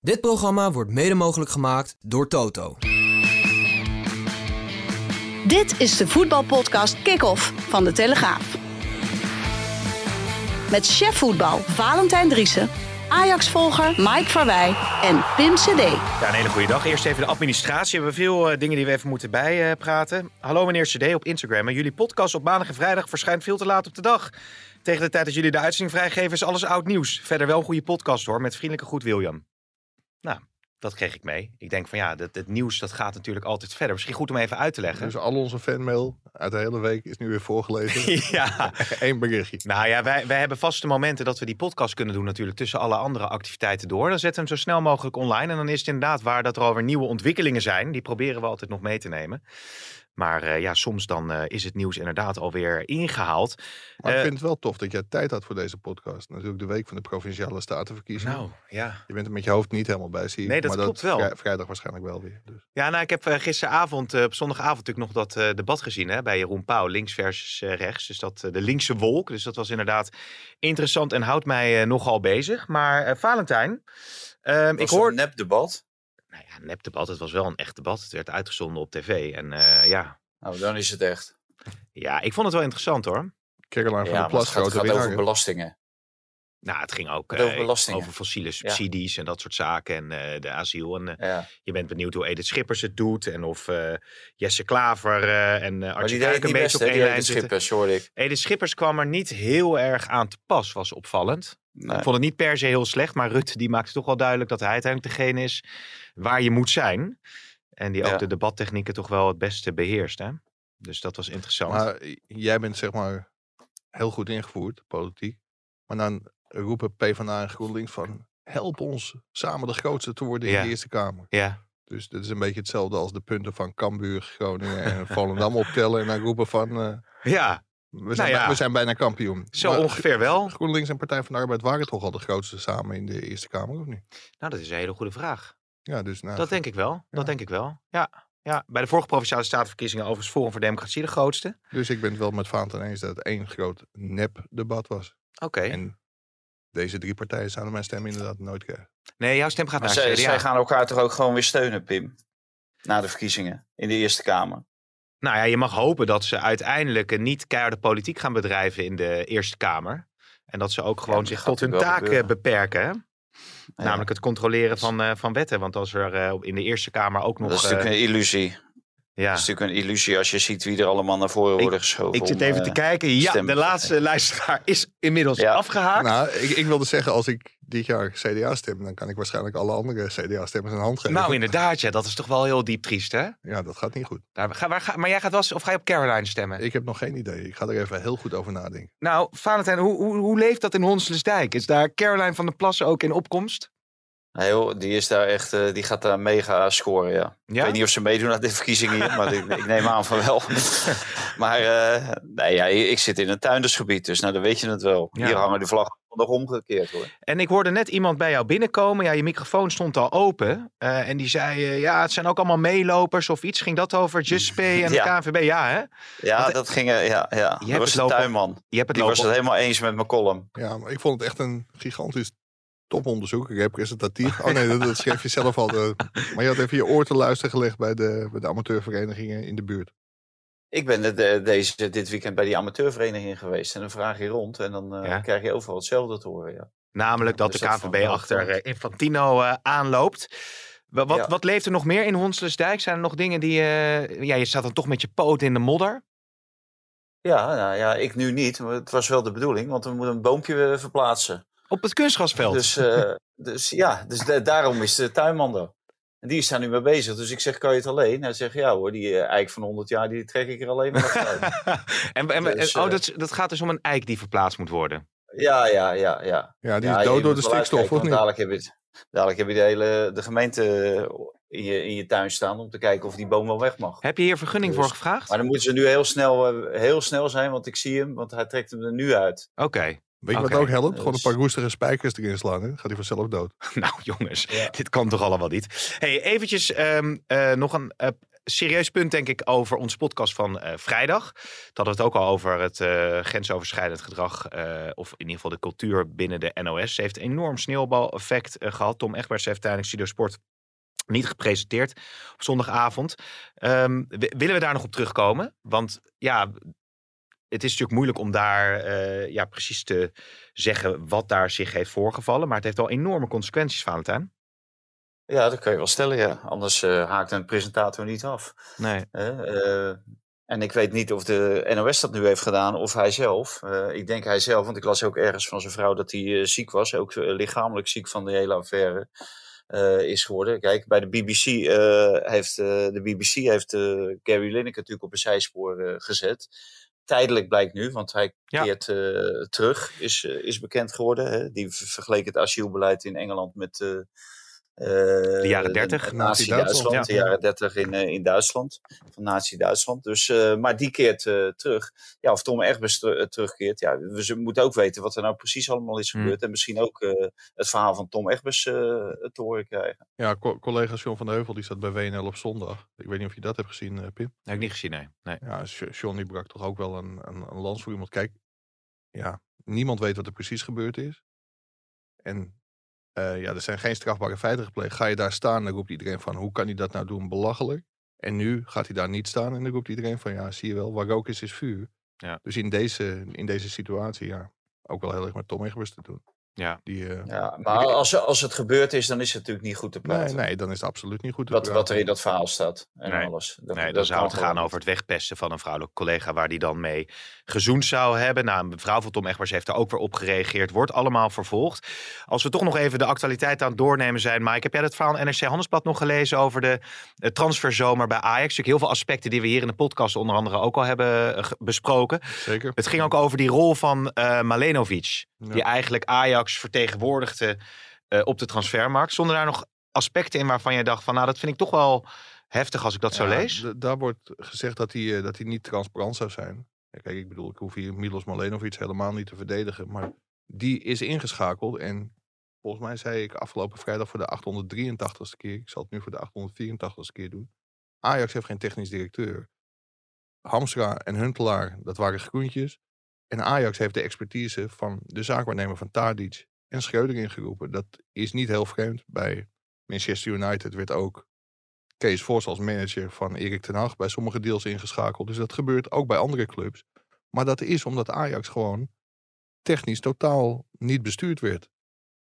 Dit programma wordt mede mogelijk gemaakt door Toto. Dit is de voetbalpodcast Kick-Off van De Telegraaf. Met chef voetbal Valentijn Driessen, Ajax-volger Mike Verwij en Pim CD. Ja, een hele goede dag. Eerst even de administratie. We hebben veel uh, dingen die we even moeten bijpraten. Hallo meneer CD op Instagram. jullie podcast op maandag en vrijdag verschijnt veel te laat op de dag. Tegen de tijd dat jullie de uitzending vrijgeven is alles oud nieuws. Verder wel een goede podcast hoor, met vriendelijke groet William. Nou, dat kreeg ik mee. Ik denk van ja, dat, het nieuws dat gaat natuurlijk altijd verder. Misschien goed om even uit te leggen. Dus al onze fanmail uit de hele week is nu weer voorgelezen. ja. Eén berichtje. Nou ja, wij, wij hebben vaste momenten dat we die podcast kunnen doen natuurlijk tussen alle andere activiteiten door. Dan zetten we hem zo snel mogelijk online. En dan is het inderdaad waar dat er alweer nieuwe ontwikkelingen zijn. Die proberen we altijd nog mee te nemen. Maar uh, ja, soms dan uh, is het nieuws inderdaad alweer ingehaald. Maar ik uh, vind het wel tof dat jij tijd had voor deze podcast. Natuurlijk de week van de Provinciale Statenverkiezingen. Nou, ja. Je bent er met je hoofd niet helemaal bij, zie je. Nee, dat maar klopt wel. Vrij, vrijdag waarschijnlijk wel weer. Dus. Ja, nou, ik heb gisteravond, op zondagavond natuurlijk nog dat debat gezien hè, bij Jeroen Pauw. Links versus rechts. Dus dat de linkse wolk. Dus dat was inderdaad interessant en houdt mij nogal bezig. Maar Valentijn, um, ik hoor... een nepdebat? Nou ja, nepdebat. Het was wel een echt debat. Het werd uitgezonden op tv. En uh, ja. Nou, dan is het echt. Ja, ik vond het wel interessant hoor. Caroline van ja, der Plas, het gaat, gaat over belastingen. Nou, het ging ook over, uh, over fossiele subsidies ja. en dat soort zaken en uh, de asiel. En uh, ja. je bent benieuwd hoe Edith Schippers het doet en of Jesse Klaver en Archie Kuik een beetje op één lijn Schippers, hoor ik. Edith Schippers kwam er niet heel erg aan te pas, was opvallend. Nee. Ik vond het niet per se heel slecht, maar Rutte die maakte toch wel duidelijk dat hij uiteindelijk degene is waar je moet zijn. En die ook ja. de debattechnieken toch wel het beste beheerst. Hè? Dus dat was interessant. Maar jij bent zeg maar heel goed ingevoerd, politiek. Maar dan roepen PvdA en GroenLinks van... help ons samen de grootste te worden ja. in de Eerste Kamer. Ja. Dus dat is een beetje hetzelfde als de punten van Cambuur, Groningen en Volendam optellen. En dan roepen van... Uh, ja. We zijn, nou ja. we zijn bijna kampioen. Zo maar ongeveer wel. GroenLinks en Partij van de Arbeid waren toch al de grootste samen in de Eerste Kamer, of niet? Nou, dat is een hele goede vraag. Ja, dus nou, dat denk ik wel. Dat denk ik wel. Ja. Ja, bij de vorige provinciale statenverkiezingen overigens Forum voor Democratie de grootste. Dus ik ben het wel met Vaanten eens dat het één groot nep-debat was. Oké. Okay. En deze drie partijen zouden mijn stem inderdaad nooit krijgen. Nee, jouw stem gaat maar naar zij, CDA. zij gaan elkaar toch ook gewoon weer steunen, Pim? Na de verkiezingen in de Eerste Kamer. Nou ja, je mag hopen dat ze uiteindelijk niet keiharde politiek gaan bedrijven in de Eerste Kamer. En dat ze ook gewoon ja, zich tot hun taak gebeuren. beperken. Hè? Namelijk het controleren van, uh, van wetten. Want als er uh, in de Eerste Kamer ook nog... Dat is natuurlijk uh, een illusie. Ja. Dat is natuurlijk een illusie als je ziet wie er allemaal naar voren worden geschoven. Ik zit om, even te kijken. Ja, de laatste luisteraar is inmiddels ja. afgehaakt. Nou, ik, ik, wilde zeggen, als ik dit jaar CDA stem, dan kan ik waarschijnlijk alle andere CDA-stemmers een hand geven. Nou, inderdaad, ja. Dat is toch wel heel diep triest, hè? Ja, dat gaat niet goed. Daar, ga, waar, ga, maar jij gaat wel of ga je op Caroline stemmen? Ik heb nog geen idee. Ik ga er even heel goed over nadenken. Nou, Valentijn, hoe, hoe, hoe leeft dat in Honselsdijk? Is daar Caroline van der Plassen ook in opkomst? Nee, joh, die, is daar echt, uh, die gaat daar mega scoren, ja. ja. Ik weet niet of ze meedoen aan de verkiezingen hier, maar ik, ik, neem aan van wel. maar uh, nee, ja, ik zit in een tuindersgebied, dus nou, dan weet je het wel. Ja. Hier hangen de vlaggen nog omgekeerd hoor. En ik hoorde net iemand bij jou binnenkomen. Ja, je microfoon stond al open. Uh, en die zei, ja, het zijn ook allemaal meelopers of iets. Ging dat over Just Pay en ja. de KNVB? Ja, hè? Ja, Want, dat ging, ja, ja. Je dat was de lopen, tuinman. Je hebt het die lopen. was het helemaal eens met mijn column. Ja, maar ik vond het echt een gigantisch toponderzoek, representatief. Oh nee, dat, dat schreef je zelf al. De, maar je had even je oor te luisteren gelegd bij de, bij de amateurverenigingen in de buurt. Ik ben de, de, deze, dit weekend bij die amateurvereniging geweest. En dan vraag je rond en dan uh, ja. krijg je overal hetzelfde te horen. Ja. Namelijk dat dus de KVB achter uh, Infantino uh, aanloopt. Wat, ja. wat leeft er nog meer in Honslesdijk? Zijn er nog dingen die... ja, je staat dan toch met je poot in de modder? Ja, nou, ja, ik nu niet. Maar het was wel de bedoeling, want we moeten een boompje verplaatsen. Op het kunstgrasveld? Dus, uh, dus ja, dus de, daarom is de tuinman er. En die is daar nu mee bezig. Dus ik zeg, kan je het alleen? Hij zegt, ja hoor, die uh, eik van 100 jaar, die trek ik er alleen maar uit. en, en, dus, uh, oh, dat, dat gaat dus om een eik die verplaatst moet worden? Ja, ja, ja. Ja, ja die is ja, dood door de stikstof, of niet? Dadelijk heb je het. dadelijk heb je de hele de gemeente in je, in je tuin staan om te kijken of die boom wel weg mag. Heb je hier vergunning Dus- voor gevraagd? Maar dan moeten ze nu heel snel, eh, heel snel zijn, want ik zie hem, want hij trekt hem er nu uit. Oké. Weet je wat ook helpt? Gewoon een paar roestige spijkers erin slaan. Hè? Gaat hij vanzelf dood. Nou jongens, Ja. dit kan toch allemaal niet. Hey, eventjes ehm, eh, nog een eh, serieus punt denk ik over onze podcast van eh, vrijdag. Dat hadden we het ook al over het eh, grensoverschrijdend gedrag. eh, of in ieder geval de cultuur binnen de NOS. Ze heeft een enorm sneeuwbaleffect eh, gehad. Tom Egbers heeft tijdens Studio Sport niet gepresenteerd op zondagavond. Ehm, w- willen we daar nog op terugkomen? Want ja, het is natuurlijk moeilijk om daar eh, ja, precies te zeggen wat daar zich heeft voorgevallen. Maar het heeft wel enorme consequenties, Valentijn. Ja, dat kan je wel stellen, ja. Anders eh, haakt een presentator niet af. Nee. Eh, en ik weet niet of de NOS dat nu heeft gedaan of hij zelf. Ik denk hij zelf, want ik las ook ergens van zijn vrouw dat hij ziek was. Ook lichamelijk ziek van de hele affaire is geworden. Kijk, bij de BBC heeft, de BBC heeft Gary Lineker natuurlijk op een zijspoor gezet. Tijdelijk blijkt nu, want hij Ja. keert eh, terug, is, eh, is bekend geworden. Hè? Die ver- vergeleek het asielbeleid in Engeland met eh, De jaren 30, de Nazi-Duitsland, Nazi-Duitsland. De ja. jaren 30 in, eh, in Duitsland, van Nazi-Duitsland. Dus, eh, maar die keert eh, terug. Ja, of Tom Egbers ter- eh, terugkeert. Ja, we moeten ook weten wat er nou precies allemaal is Hmm. gebeurd. En misschien ook eh, het verhaal van Tom Egbers eh, te horen krijgen. Ja, co- collega John van de Heuvel die zat bij WNL op zondag. Ik weet niet of je dat hebt gezien, eh, Pim. heb ik niet gezien, nee. nee. Ja, John die brak toch ook wel een, een, een lans voor iemand. Kijk, ja, niemand weet wat er precies gebeurd is. En eh, ja, er zijn geen strafbare feiten gepleegd. Ga je daar staan, dan roept iedereen van, hoe kan hij dat nou doen? Belachelijk. En nu gaat hij daar niet staan en dan roept iedereen van, ja, zie je wel, waar rook is, is vuur. Ja. Dus in deze, in deze situatie, ja, ook wel heel erg met Tom Egbers te doen. Ja. Die, eh, Ja, maar als, als het gebeurd is, dan is het natuurlijk niet goed te nee, praten. nee, dan is het absoluut niet goed. te Wat, wat er in dat verhaal staat en Nee. alles. Dat, Nee, dat dan zou het gaan over het wegpesten van een vrouwelijke collega waar die dan mee gezoend zou hebben. Nou, een vrouw van Tom Egbers heeft daar ook weer op gereageerd. Wordt allemaal vervolgd. Als we toch nog even de actualiteit aan het doornemen zijn, Mike, heb jij dat verhaal in NRC Handelsblad nog gelezen over de eh, transferzomer bij Ajax? Natuurlijk heel veel aspecten die we hier in de podcast onder andere ook al hebben eh, besproken. Zeker. Het ging ook over die rol van eh Malenovic, Ja. die eigenlijk Ajax vertegenwoordigde eh, op de transfermarkt. Zonder daar nog aspecten in waarvan jij dacht van, nou, dat vind ik toch wel heftig als ik dat zo lees. Daar wordt gezegd dat hij, eh, dat hij niet transparant zou zijn. Ja, kijk, ik bedoel, ik hoef hier Milos Malenovic helemaal niet te verdedigen. Maar die is ingeschakeld. En volgens mij zei ik afgelopen vrijdag voor de 883ste keer. Ik zal het nu voor de 884ste keer doen. Ajax heeft geen technisch directeur. Hamstra en Huntelaar, dat waren groentjes. En Ajax heeft de expertise van de zaakwaarnemer van Tadic en Schreuder ingeroepen. Dat is niet heel vreemd. Bij Manchester United werd ook Kees Vos als manager van Erik ten Hag bij sommige deals ingeschakeld. Dus dat gebeurt ook bij andere clubs. Maar dat is omdat Ajax gewoon technisch totaal niet bestuurd werd.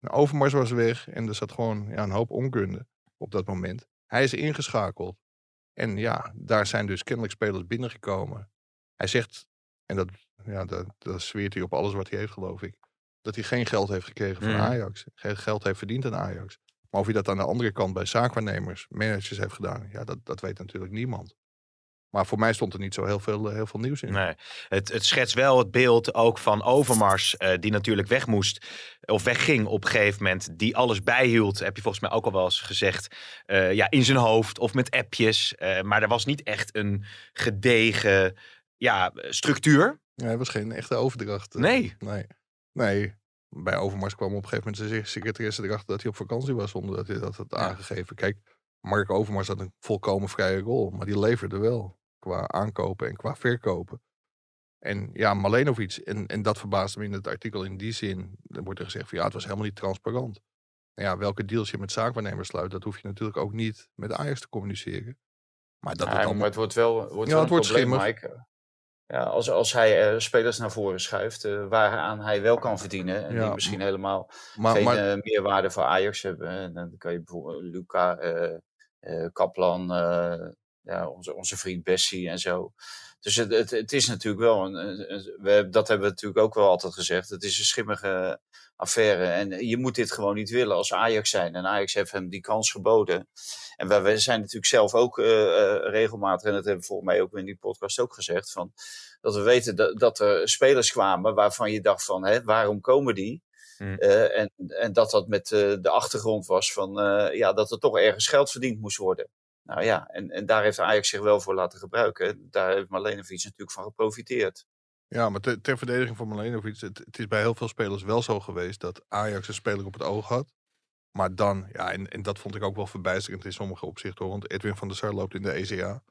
Overmars was weg en er zat gewoon ja, een hoop onkunde op dat moment. Hij is ingeschakeld. En ja, daar zijn dus kennelijk spelers binnengekomen. Hij zegt, en dat, ja, dat, dat zweert hij op alles wat hij heeft geloof ik, dat hij geen geld heeft gekregen van Mhm. Ajax. Geen geld heeft verdiend aan Ajax. Maar of hij dat aan de andere kant bij zaakwaarnemers, managers heeft gedaan, ja, dat, dat weet natuurlijk niemand. Maar voor mij stond er niet zo heel veel, eh, heel veel nieuws in. Nee, het, het schetst wel het beeld ook van Overmars, eh, die natuurlijk weg moest of wegging op een gegeven moment, die alles bijhield, heb je volgens mij ook al wel eens gezegd, eh, ja, in zijn hoofd of met appjes. maar er was niet echt een gedegen ja, structuur. Ja, hij was geen echte overdracht. eh, Nee. Nee. Nee. Bij Overmars kwam op een gegeven moment zijn secretaresse erachter dat hij op vakantie was zonder dat hij dat had Ja. aangegeven. Kijk, Mark Overmars had een volkomen vrije rol, maar die leverde wel qua aankopen en qua verkopen. En ja, Malenovic, en, en dat verbaasde me in het artikel in die zin, dan wordt er gezegd van ja, het was helemaal niet transparant. Nou ja, welke deals je met zaakwaarnemers sluit, dat hoef je natuurlijk ook niet met Ajax te communiceren. Maar dat Ja, het maar het wordt wel, wordt Ja, wel het een wordt probleem, schimmig. Mike. Ja, als, als hij eh, spelers naar voren schuift, eh, waaraan hij wel kan verdienen. En Ja, die misschien helemaal Maar, geen maar, eh, meerwaarde voor Ajax hebben. En dan kan je bijvoorbeeld Luca, Kaplan, ja, onze, onze vriend Bessie en zo. Dus het, het, het is natuurlijk wel, een, we, dat hebben we natuurlijk ook wel altijd gezegd. Het is een schimmige affaire. En je moet dit gewoon niet willen als Ajax zijn. En Ajax heeft hem die kans geboden. En wij, wij zijn natuurlijk zelf ook eh, eh, regelmatig, en dat hebben we volgens mij ook in die podcast ook gezegd, van, dat we weten dat, dat er spelers kwamen waarvan je dacht van, hè, waarom komen die? Mm. en, en dat dat met de achtergrond was van ja, dat er toch ergens geld verdiend moest worden. Nou ja, en, en daar heeft Ajax zich wel voor laten gebruiken. Daar heeft Malenovic natuurlijk van geprofiteerd. Ja, maar ter, verdediging van Malenovic, het, het is bij heel veel spelers wel zo geweest dat Ajax een speler op het oog had. Maar dan, ja, en, en dat vond ik ook wel verbijsterend in sommige opzichten. Hoor, want Edwin van der Sar loopt in de ECA.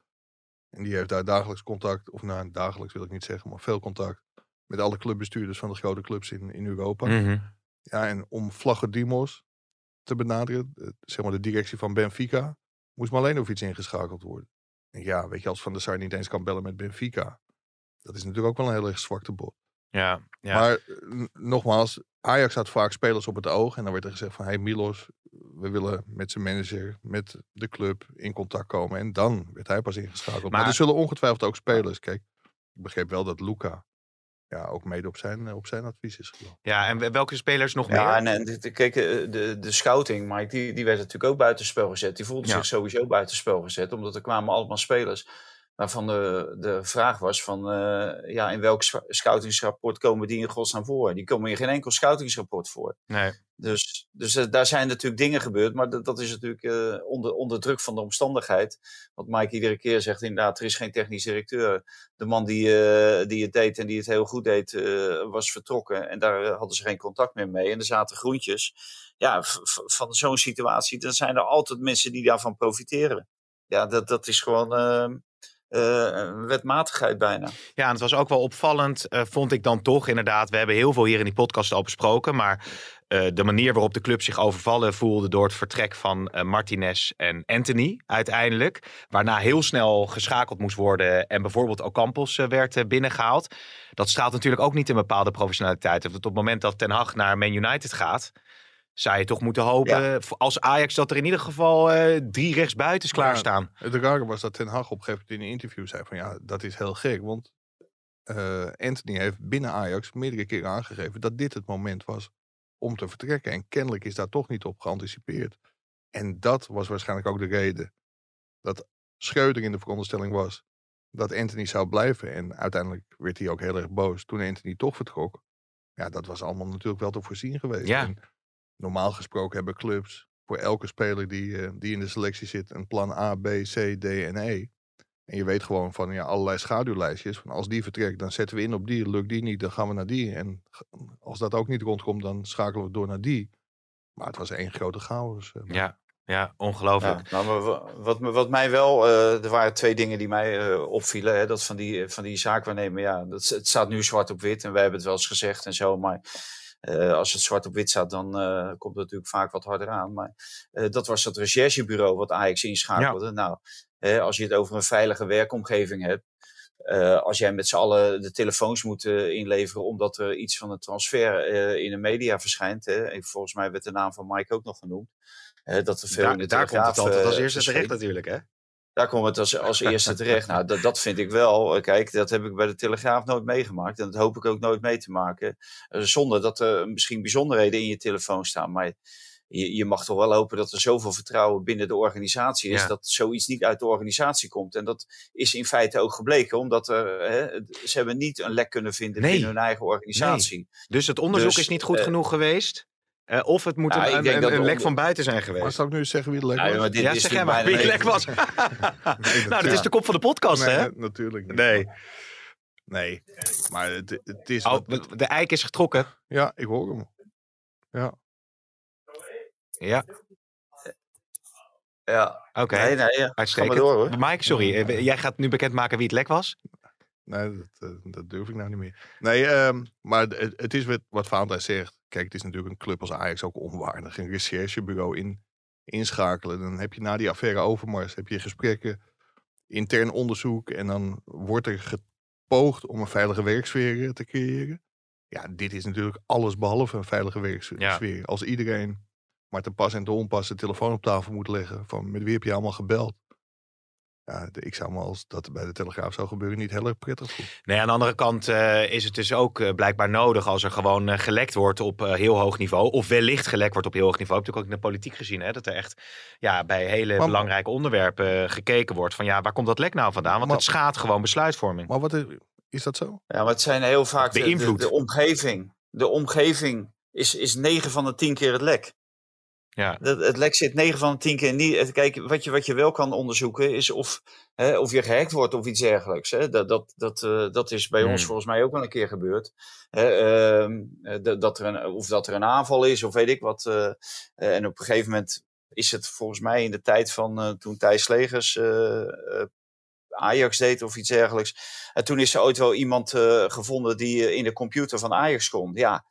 En die heeft daar dagelijks contact, of nou, dagelijks wil ik niet zeggen, maar veel contact met alle clubbestuurders van de grote clubs in, in Europa. Mhm. Ja, en om Dimos te benaderen, zeg maar de directie van Benfica, moest Malenovic ingeschakeld worden. En ja, weet je, als Van der Sar niet eens kan bellen met Benfica, dat is natuurlijk ook wel een heel erg zwakte bot. Ja, ja. Maar nogmaals, Ajax had vaak spelers op het oog. En dan werd er gezegd van, hey Milos, we willen met zijn manager, met de club in contact komen. En dan werd hij pas ingeschakeld. Maar, er zullen ongetwijfeld ook spelers. Kijk, ik begreep wel dat Luca ja, ook mede op zijn, op zijn advies is gelopen. Ja, en welke spelers nog ja, meer? Ja, en, kijk, eh, de, de scouting, Mike, die, die werd natuurlijk ook buitenspel gezet. Die voelde zich sowieso buitenspel gezet, omdat er kwamen allemaal spelers waarvan de, de vraag was van, uh, ja, in welk scoutingsrapport komen die in godsnaam voor? Die komen in geen enkel scoutingsrapport voor. Nee. Dus, dus uh, daar zijn natuurlijk dingen gebeurd, maar dat, is natuurlijk uh, onder, onder druk van de omstandigheid. Wat Mike iedere keer zegt, inderdaad, er is geen technisch directeur. De man die, die het deed en die het heel goed deed, was vertrokken. En daar hadden ze geen contact meer mee. En er zaten groentjes. Ja, van zo'n situatie, dan zijn er altijd mensen die daarvan profiteren. Ja, dat, dat is gewoon ehm, uh, wetmatigheid bijna. Ja, en het was ook wel opvallend, uh, vond ik dan toch inderdaad. We hebben heel veel hier in die podcast al besproken, maar uh, de manier waarop de club zich overvallen voelde door het vertrek van Martinez en Anthony uiteindelijk. Waarna heel snel geschakeld moest worden en bijvoorbeeld Ocampos werd binnengehaald. Dat straalt natuurlijk ook niet een bepaalde professionaliteit. Of op het moment dat Ten Hag naar Man United gaat, zou je toch moeten hopen als Ajax dat er in ieder geval uh, drie rechtsbuitens klaarstaan. Ja, het rare was dat Ten Hag op een gegeven moment in een interview zei van ja, dat is heel gek. Want uh, Anthony heeft binnen Ajax meerdere keren aangegeven dat dit het moment was om te vertrekken. En kennelijk is daar toch niet op geanticipeerd. En dat was waarschijnlijk ook de reden dat Schreuder in de veronderstelling was dat Anthony zou blijven. En uiteindelijk werd hij ook heel erg boos toen Anthony toch vertrok. Ja, dat was allemaal natuurlijk wel te voorzien geweest. Ja normaal gesproken hebben clubs voor elke speler die, uh, die in de selectie zit een plan A, B, C, D en E. En je weet gewoon van ja, allerlei schaduwlijstjes. Van als die vertrekt, dan zetten we in op die. Lukt die niet, dan gaan we naar die. En als dat ook niet rondkomt, dan schakelen we door naar die. Maar het was één grote chaos. Uh, ja, ja, ongelooflijk. Ja, nou, wat, wat mij wel, uh, er waren twee dingen die mij uh, opvielen. Hè, dat van die, van die zaakwaarnemer, ja, dat, het staat nu zwart op wit en wij hebben het wel eens gezegd en zo. Maar uh, als het zwart op wit staat, dan uh, komt het natuurlijk vaak wat harder aan. Maar uh, dat was dat recherchebureau wat Ajax inschakelde. Ja. Nou, als je het over een veilige werkomgeving hebt. als jij met z'n allen de telefoons moet inleveren omdat er iets van een transfer in de media verschijnt. Hè, volgens mij werd de naam van Mike ook nog genoemd. dat er veel daar, in de daar komt het altijd als eerste terecht natuurlijk hè? Daar komt het als, als eerste terecht. Nou, dat, dat vind ik wel. Eh, kijk, dat heb ik bij de Telegraaf nooit meegemaakt. En dat hoop ik ook nooit mee te maken. Eh, zonder dat er misschien bijzonderheden in je telefoon staan. Maar je, je mag toch wel hopen dat er zoveel vertrouwen binnen de organisatie is. Dat zoiets niet uit de organisatie komt. En dat is in feite ook gebleken. Omdat er, hè, ze hebben niet een lek kunnen vinden nee. binnen hun eigen organisatie. Nee. Dus het onderzoek dus, is niet goed uh, genoeg geweest? Uh, of het moet ja, een, een, een, een lek van buiten zijn geweest. Maar zou ik nu zeggen wie het lek was? Ja, zeg jij maar wie het lek was. nee, nou, dat is de kop van de podcast, nee, hè? Natuurlijk niet. Nee. Nee, maar het, het is... Oh, de eik is getrokken. Ja, ik hoor hem. Ja. Ja. Ja. Oké. Okay. Nee, nee, ja. Uitstekend. Door, hoor. Mike, sorry. Jij gaat nu bekendmaken wie het lek was? Nee, dat, uh, dat durf ik nou niet meer. Nee, um, maar het, het, is wat, wat Valentijn zegt. Kijk, het is natuurlijk een club als Ajax ook onwaardig. Een recherchebureau in, inschakelen. Dan heb je na die affaire Overmars heb je gesprekken, intern onderzoek. En dan wordt er gepoogd om een veilige werksfeer te creëren. Ja, dit is natuurlijk alles behalve een veilige werksfeer. Ja. Als iedereen maar te pas en te onpas de telefoon op tafel moet leggen. Van met wie heb je allemaal gebeld? Ja, ik zou me als dat bij de Telegraaf zou gebeuren niet heel erg prettig voelen. Nee, aan de andere kant uh, is het dus ook uh, blijkbaar nodig als er gewoon uh, gelekt wordt op heel hoog niveau. Of wellicht gelekt wordt op heel hoog niveau. Heb ik ook in de politiek gezien. Hè, dat er echt ja, bij hele maar, belangrijke onderwerpen gekeken wordt. Van ja, waar komt dat lek nou vandaan? Want maar, het schaadt gewoon besluitvorming. Maar wat is, is dat zo? Ja, maar het zijn heel vaak de, de, de omgeving. De omgeving is, is 9 van de 10 keer het lek. Ja. Het, het lek zit 9 van de 10 keer niet. Kijk, wat je, wat je wel kan onderzoeken is of, hè, of je gehackt wordt of iets dergelijks. Hè. Dat, dat, dat, uh, dat is bij Hmm. ons volgens mij ook wel een keer gebeurd. Hè, ehm, eh, dat, dat er een, of dat er een aanval is of weet ik wat. eh, eh, en op een gegeven moment is het volgens mij in de tijd van eh, toen Thijs Slegers eh, eh, Ajax deed of iets dergelijks. En toen is er ooit wel iemand eh, gevonden die eh, in de computer van Ajax kon. Ja,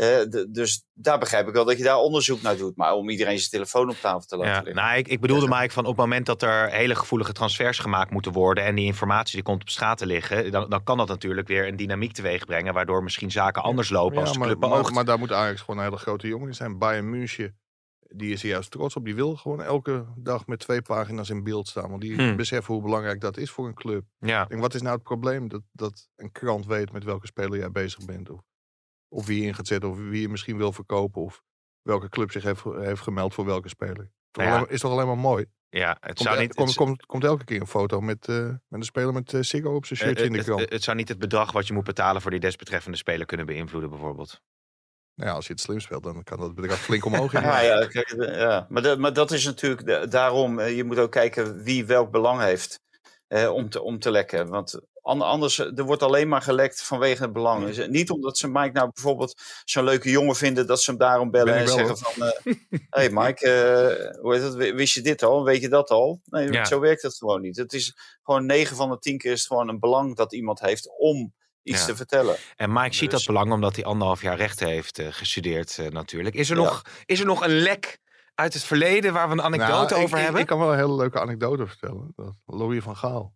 eh, dus daar begrijp ik wel dat je daar onderzoek naar doet. Maar om iedereen zijn telefoon op tafel te laten Ja, liggen. nou, ik, ik bedoelde Mike van op het moment dat er hele gevoelige transfers gemaakt moeten worden en die informatie die komt op straat te liggen, dan, dan kan dat natuurlijk weer een dynamiek teweeg brengen, waardoor misschien zaken anders lopen als de maar, club maar, maar daar moet Ajax gewoon een hele grote jongen in zijn. Bayern München, die is er juist trots op. Die wil gewoon elke dag met twee pagina's in beeld staan. Want die Hmm. beseffen hoe belangrijk dat is voor een club. ja. Ik denk, wat is nou het probleem? Dat, dat een krant weet met welke speler jij bezig bent. Of, of wie je in gaat zetten. Of wie je misschien wil verkopen. Of welke club zich heeft, heeft gemeld voor welke speler. Toch Nou ja. alleen maar- is toch alleen maar mooi? ja, het Komt, zou niet... komt, het- komt, komt elke keer een foto met, eh, met een speler met uh, Siggo op zijn eh, shirtje in de het- krant. het, het zou niet het bedrag wat je moet betalen voor die desbetreffende speler kunnen beïnvloeden, bijvoorbeeld. nou ja, als je het slim speelt, dan kan dat bedrag flink omhoog gaan. Ja, ja, eh, ja. Maar, dat, maar dat is natuurlijk daarom. eh, Je moet ook kijken wie welk belang heeft eh, om, te, om te lekken. Want an- anders, eh, er wordt alleen maar gelekt vanwege het belang. Dus, niet omdat ze Mike nou bijvoorbeeld zo'n leuke jongen vinden dat ze hem daarom bellen en ik zeggen van... eh hey Mike, eh, hoe heet wist je dit al? Weet je dat al? Nee, Ja. zo werkt het gewoon niet. Het is gewoon 9 van de 10 keer is het gewoon een belang dat iemand heeft om iets Ja. te vertellen. En Mike ziet dat Dus- belang omdat hij anderhalf jaar rechten heeft gestudeerd natuurlijk. Is er, Ja. nog, is er nog een lek uit het verleden waar we een anekdote Nou, ik- over ik, hebben? Ik kan wel een hele leuke anekdote vertellen. Dat Louis van Gaal.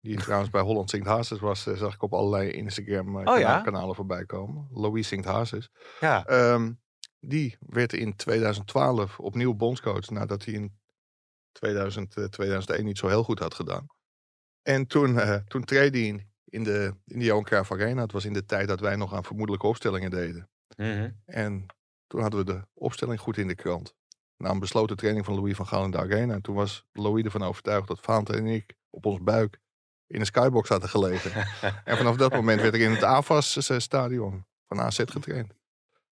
Die trouwens bij Holland Zingt Hazes was, eh, zag ik op allerlei Instagram eh, Oh ja? voorbij komen. Louis Zingt Hazes. Ja. Ehm, die werd in 2012 opnieuw bondscoach nadat hij in 2000, eh, 2001 niet zo heel goed had gedaan. En toen, eh toen treed hij in, in de, in de Johan Cruijff Arena. Het was in de tijd dat wij nog aan vermoedelijke opstellingen deden. Mhm. En toen hadden we de opstelling goed in de krant. Na een besloten training van Louis van Gaal in de Arena. En toen was Louis ervan overtuigd dat Vaante en ik op ons buik in een skybox hadden gelegen. en vanaf dat moment werd ik in het AFAS-stadion van AZ getraind.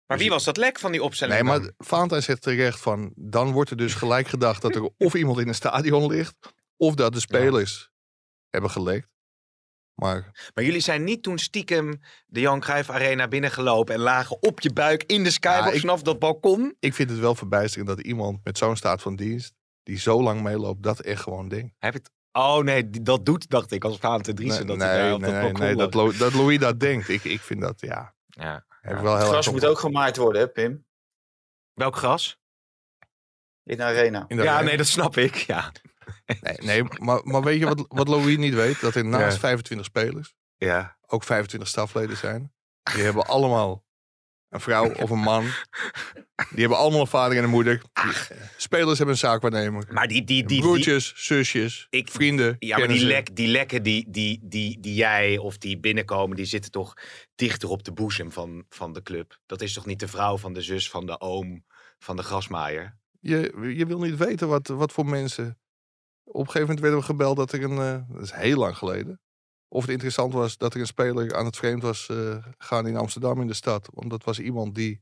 Maar wie was dat lek van die opstelling Nee, dan? maar Valentijn zegt terecht van... dan wordt er dus gelijk gedacht dat er of iemand in een stadion ligt... of dat de spelers hebben gelekt. Maar Maar jullie zijn niet toen stiekem de Johan Cruijff Arena binnengelopen en lagen op je buik in de skybox Ja, ik- vanaf dat balkon? ik vind het wel verbijsterend dat iemand met zo'n staat van dienst... die zo lang meeloopt, dat echt gewoon denkt. Heb het... Oh nee, dat doet, dacht ik, als Vaante Driessen. nee, dat hij daar nee, op nee, dat nee, dat. Lo- dat Louis dat denkt. Ik, ik vind dat, ja... Ja. Wel heel Gras moet ook gemaaid worden, hè Pim? Welk gras? In de arena. in de Ja, arena. nee, dat snap ik. Ja. Nee, nee maar, maar weet je wat, wat Louis niet weet? Dat er naast Ja. 25 spelers ja. ook 25 stafleden zijn. Die hebben allemaal een vrouw of een man. Die hebben allemaal een vader en een moeder. Spelers hebben een zaakwaarnemer. Maar die, die, die, die, Broertjes, zusjes, Ik- vrienden. Ja, maar die, lek, die lekken die, die, die, die jij of die binnenkomen, die zitten toch dichter op de boezem van, van de club. Dat is toch niet de vrouw van de zus van de oom van de grasmaaier? Je, je wil niet weten wat, wat voor mensen. Op een gegeven moment werden we gebeld dat er een. eh, dat is heel lang geleden. Of het interessant was dat er een speler aan het vreemd was eh gaan in Amsterdam in de stad. Want dat was iemand die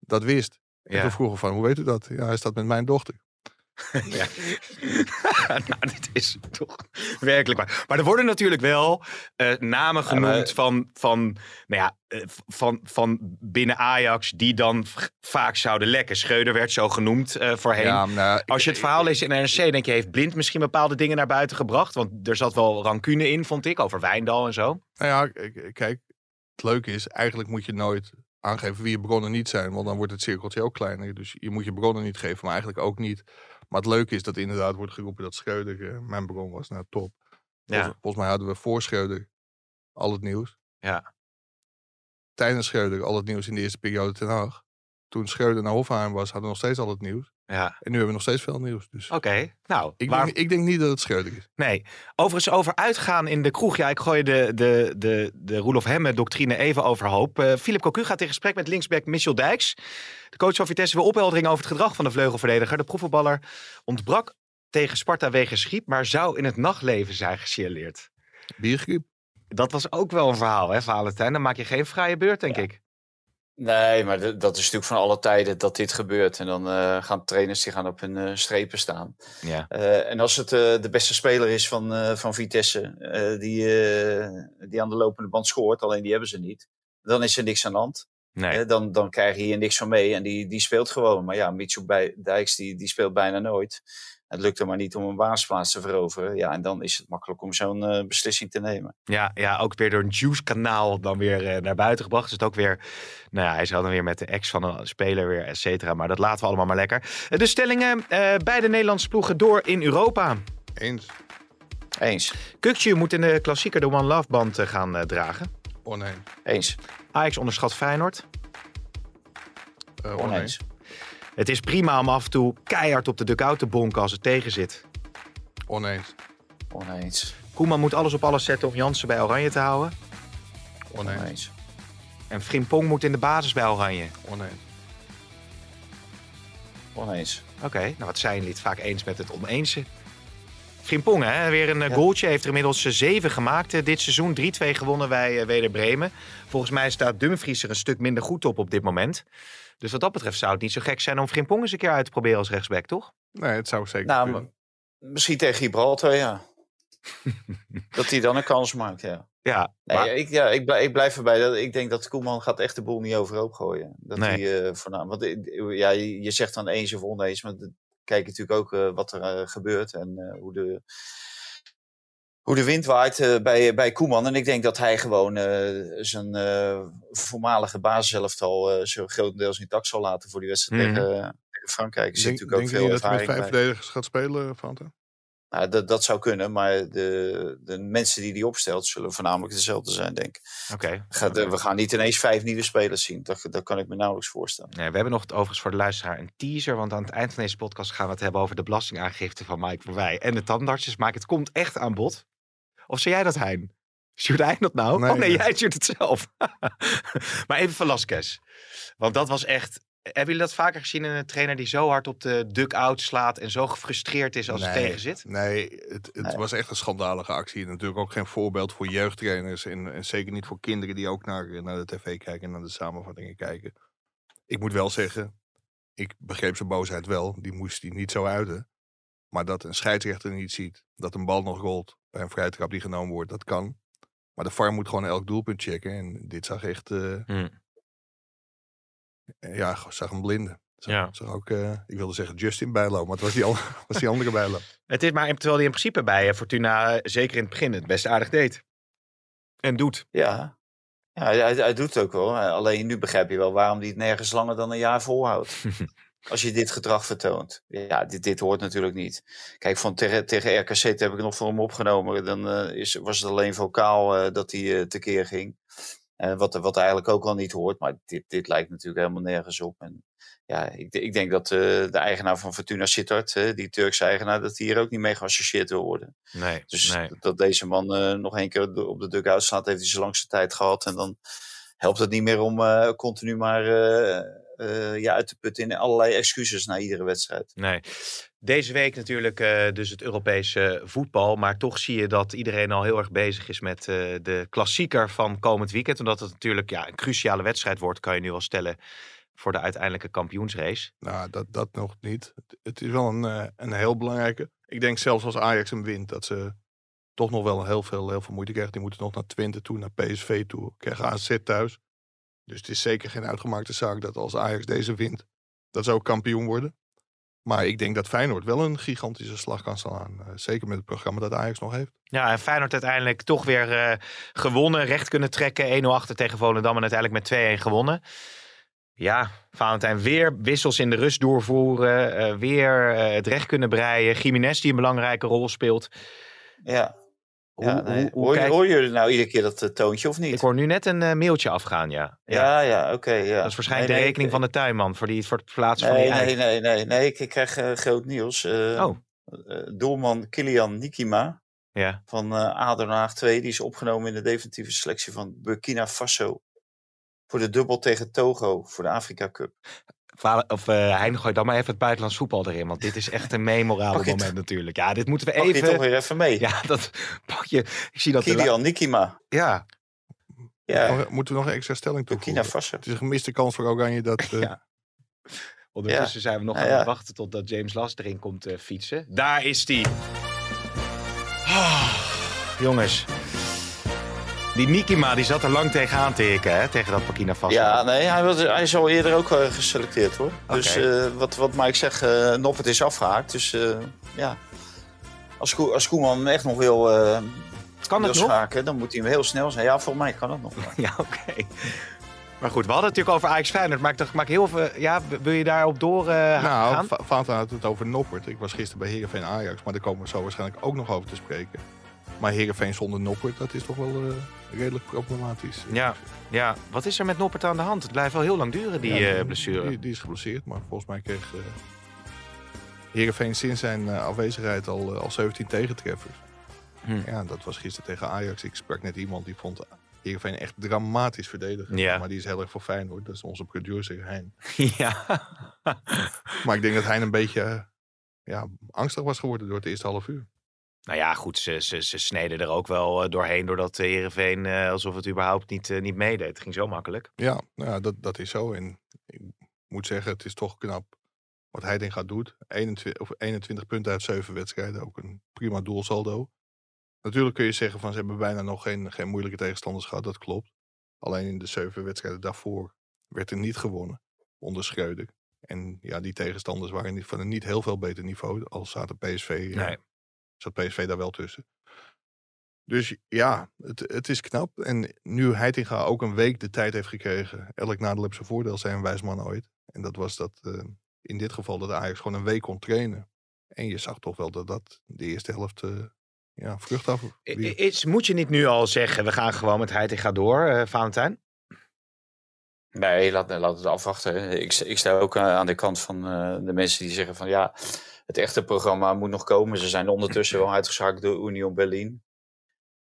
dat wist. En we vroegen van, hoe weet u dat? Ja, hij staat met mijn dochter. Ja. nou, dit is toch werkelijk waar. Maar er worden natuurlijk wel eh, namen Ja, genoemd maar- van, van, nou ja, eh, van, van binnen Ajax die dan vaak zouden lekken. Schreuder werd zo genoemd eh, voorheen. Ja, nou, Als je het verhaal leest in NRC, denk je, heeft Blind misschien bepaalde dingen naar buiten gebracht? Want er zat wel rancune in, vond ik, over Wijndal en zo. Nou ja, kijk, het leuke is, eigenlijk moet je nooit aangeven wie je bronnen niet zijn. Want dan wordt het cirkeltje ook kleiner. Dus je moet je bronnen niet geven, maar eigenlijk ook niet. Maar het leuke is dat inderdaad wordt geroepen dat Schreuder eh, mijn bron was. Nou, top. Volgens, Ja. volgens mij hadden we voor Schreuder al het nieuws. Ja. Tijdens Schreuder al het nieuws in de eerste periode ten Haag. Toen Schreuder naar Hofheim was, hadden we nog steeds al het nieuws. Ja, En nu hebben we nog steeds veel nieuws. Dus oké. Nou, ik, waar- denk, ik denk niet dat het Schreuder is. Nee. Overigens over uitgaan in de kroeg. Ja, ik gooi de, de, de, de Roelof Hemme doctrine even overhoop. Eh Philip Cocu gaat in gesprek met linksback Michel Dijks. De coach van Vitesse wil opheldering over het gedrag van de vleugelverdediger. De proefvoetballer ontbrak tegen Sparta wegens griep, maar zou in het nachtleven zijn gesignaleerd. Biergriep. Dat was ook wel een verhaal, hè, Valentijn? Dan maak je geen vrije beurt, denk ik. Nee, maar dat is natuurlijk van alle tijden dat dit gebeurt. En dan uh, gaan trainers die gaan op hun uh, strepen staan. Ja. Uh, en als het de beste speler is van, van Vitesse, die, die aan de lopende band scoort, alleen die hebben ze niet, dan is er niks aan de hand. Nee. dan, dan krijg je hier niks van mee en die, die speelt gewoon. Maar ja, Mitchell Dijks die, die speelt bijna nooit. Het lukt er maar niet om een basisplaats te veroveren. Ja, en dan is het makkelijk om zo'n uh, beslissing te nemen. Ja, ja, ook weer door een Juice-kanaal dan weer uh, naar buiten gebracht. Dus het ook weer, nou ja, hij zal dan weer met de ex van een speler weer, et cetera. Maar dat laten we allemaal maar lekker. De stellingen, uh, beide Nederlandse ploegen door in Europa. Eens. Eens. Kukje moet in de klassieker de One Love band gaan dragen. Oneens. Eens. Ajax onderschat Feyenoord. oneens. oneens. Het is prima om af en toe keihard op de dugout te bonken als het tegen zit. Oneens. Oneens. Koeman moet alles op alles zetten om Jansen bij Oranje te houden. Oneens. Oneens. En Frimpong moet in de basis bij Oranje. Oneens. Oneens. Oké, nou wat zijn jullie het vaak eens met het oneense? Frimpong, hè? weer een ja. goaltje. Heeft er inmiddels zeven gemaakt dit seizoen. 3-2 gewonnen bij Weder Bremen. Volgens mij staat Dumfries er een stuk minder goed op op dit moment. Dus wat dat betreft zou het niet zo gek zijn om Frimpong eens een keer uit te proberen als rechtsback, toch? Nee, het zou zeker nou. Misschien tegen Gibraltar, ja. dat hij dan een kans maakt, ja. Ja, nee, maar... ik, ja ik, blijf, ik blijf erbij. Dat, ik denk dat Koeman gaat echt de boel niet overhoop gooien. Dat nee. hij uh, voornamelijk... Want ja, je, je, zegt dan eens of oneens, maar kijk natuurlijk ook uh, wat er uh, gebeurt en hoe de hoe de wind waait uh, bij, bij Koeman. En ik denk dat hij gewoon uh, zijn uh, voormalige basiselftal zo grotendeels intact zal laten voor die wedstrijd mm. tegen, tegen, Frankrijk. Er denk, natuurlijk ook veel je dat hij met vijf verdedigers gaat spelen, Fanta? Nou, dat, dat zou kunnen, maar de, de mensen die die opstelt zullen voornamelijk dezelfde zijn, denk ik. Oké. Okay. We gaan niet ineens vijf nieuwe spelers zien. Dat, dat kan ik me nauwelijks voorstellen. Nee, we hebben nog overigens voor de luisteraar een teaser. Want aan het eind van deze podcast gaan we het hebben over de belastingaangifte van Mike Verwij en de tandartjes. Maar het komt echt aan bod. Of zei jij dat, Hein? Stuurt hij dat nou? Nee, oh nee, nee. jij stuurt het zelf. maar even Velasquez. Want dat was echt... Hebben jullie dat vaker gezien in een trainer die zo hard op de duck-out slaat en zo gefrustreerd is als nee, het tegen zit? Nee, het, het Nee. was echt een schandalige actie. Natuurlijk ook geen voorbeeld voor jeugdtrainers. En, en zeker niet voor kinderen die ook naar, naar de tv kijken en naar de samenvattingen kijken. Ik moet wel zeggen, ik begreep zijn boosheid wel. Die moest hij niet zo uiten. Maar dat een scheidsrechter niet ziet, dat een bal nog rolt bij een vrije trap die genomen wordt, dat kan. Maar de VAR moet gewoon elk doelpunt checken. En dit zag echt, eh, Hm. Ja, zag een blinde. Zag, Ja. zag ook, eh, ik wilde zeggen Justin Bijlo, maar het was die, al- was die andere Bijlo. Het is maar terwijl hij in principe bij eh, Fortuna, eh, zeker in het begin, het best aardig deed. En doet. Ja, ja hij, hij doet het ook wel. Alleen nu begrijp je wel waarom hij het nergens langer dan een jaar volhoudt. Als je dit gedrag vertoont. Ja, dit, dit hoort natuurlijk niet. Kijk, van tegen, tegen RKC heb ik nog voor hem opgenomen. Dan eh, is, was het alleen vocaal eh, dat hij tekeer ging. Eh, wat, wat eigenlijk ook al niet hoort. Maar dit, dit lijkt natuurlijk helemaal nergens op. En ja, ik, ik denk dat eh, de eigenaar van Fortuna Sittard, die Turkse eigenaar, dat hij hier ook niet mee geassocieerd wil worden. Nee, Dus nee. dat deze man eh, nog één keer op de dugout staat, heeft hij zijn langste tijd gehad. En dan helpt het niet meer om eh, continu maar eh, eh, ja, uit te putten in allerlei excuses na iedere wedstrijd. Nee. Deze week natuurlijk eh, dus het Europese voetbal. Maar toch zie je dat iedereen al heel erg bezig is met eh, de klassieker van komend weekend. Omdat het natuurlijk ja, een cruciale wedstrijd wordt, kan je nu al stellen, voor de uiteindelijke kampioensrace. Nou, dat, dat nog niet. Het, is wel een, eh, een heel belangrijke. Ik denk zelfs als Ajax hem wint, dat ze toch nog wel heel veel, heel veel moeite krijgen. Die moeten nog naar Twente toe, naar PSV toe. Krijgen AZ thuis. Dus het is zeker geen uitgemaakte zaak dat als Ajax deze wint, dat ze ook kampioen worden. Maar ik denk dat Feyenoord wel een gigantische slag kan slaan. eh, zeker met het programma dat Ajax nog heeft. Ja, en Feyenoord uiteindelijk toch weer eh, gewonnen, recht kunnen trekken. 1-0 achter tegen Volendam en uiteindelijk met 2-1 gewonnen. Ja, Valentijn weer wissels in de rust doorvoeren. eh, weer het recht kunnen breien. Jiménez die een belangrijke rol speelt. Ja. Hoe, ja nee. hoe, hoe hoor, kijk- hoor jullie nou iedere keer dat eh, toontje of niet? Ik hoor nu net een eh, mailtje afgaan, ja. Ja, ja, oké. ja. Dat is waarschijnlijk Nee, de rekening van de tuinman voor, die, voor het plaatsen van die Nee, nee, nee, nee, nee. Ik, ik krijg eh, groot nieuws. Eh, Oh, eh, doelman Kilian Nikima ja. van eh ADO Den Haag 2. Die is opgenomen in de definitieve selectie van Burkina Faso. Voor de dubbel tegen Togo voor de Afrika Cup. Of eh Hein, gooi dan maar even het buitenlands voetbal erin. Want dit is echt een memorabel Pak moment natuurlijk. Ja, dit moeten we Pak je toch even... weer even mee. Ja, dat pak je. Ik zie dat... Kilian Nikima. Ja, Ja. Moeten we nog een extra stelling toevoegen? Het is een gemiste kans voor Oranje dat... Uh... Ja. Ondertussen zijn we nog aan het wachten totdat James Last erin komt uh, fietsen. Daar is hij. Oh, jongens. Die Nikima die zat er lang tegenaan te hikken, hè? tegen dat Pakina vast. Ja, nee, hij, was, hij is al eerder ook uh, geselecteerd hoor. Dus uh, wat, wat Mike zegt, uh, Noppert is afgehaakt. Dus ja, als, Ko als Koeman echt nog wil, kan wil schaken, dan moet hij hem heel snel zijn. Ja, volgens mij kan dat nog. ja, oké. Maar goed, we hadden het natuurlijk over Ajax Feyenoord. Maar ik dacht, maak heel veel. Ja, wil je daarop door uh, nou, gaan? Nou, had het over Noppert. Ik was gisteren bij Heerenveen Ajax. Maar daar komen we zo waarschijnlijk ook nog over te spreken. Maar Heerenveen zonder Noppert, dat is toch wel uh, redelijk problematisch. Ja, ja, wat is er met Noppert aan de hand? Het blijft wel heel lang duren, die ja, uh, blessure. Die, die, is geblesseerd, maar volgens mij kreeg uh, Heerenveen sinds zijn afwezigheid al, al 17 tegentreffers. Hm. Ja, dat was gisteren tegen Ajax. Ik sprak net iemand die vond Heerenveen echt dramatisch verdedigen. Ja. Maar die is heel erg voor Feyenoord. Dat is onze producer Hein. Ja. maar ik denk dat Hein een beetje ja, angstig was geworden door het eerste half uur. Nou ja, goed, ze, ze, ze sneden er ook wel eh, doorheen doordat Herenveen uh, eh, alsof het überhaupt niet, uh, niet meedeed. Het ging zo makkelijk. Ja, nou ja dat, dat is zo. En ik moet zeggen, het is toch knap wat hij gaat doet. 21, of 21 punten uit 7 wedstrijden, ook een prima doelsaldo. Natuurlijk kun je zeggen van ze hebben bijna nog geen, geen moeilijke tegenstanders gehad, dat klopt. Alleen in de 7 wedstrijden daarvoor werd er niet gewonnen onder Schreuder. En ja, die tegenstanders waren niet, van een niet heel veel beter niveau. Als zaten PSV nee zat PSV daar wel tussen. Dus ja, het, het is knap. En nu Heitinga ook een week de tijd heeft gekregen. Elk nadeel heeft zijn voordeel, zijn een wijsman ooit. En dat was dat uh, in dit geval dat Ajax gewoon een week kon trainen. En je zag toch wel dat dat de eerste helft uh, ja, vrucht af. Is, moet je niet nu al zeggen, we gaan gewoon met Heitinga door, uh, Valentijn? Nee, laat, laat het afwachten. Ik, ik sta ook aan de kant van de mensen die zeggen van ja, het echte programma moet nog komen. Ze zijn ondertussen wel uitgeschakeld door Union Berlin.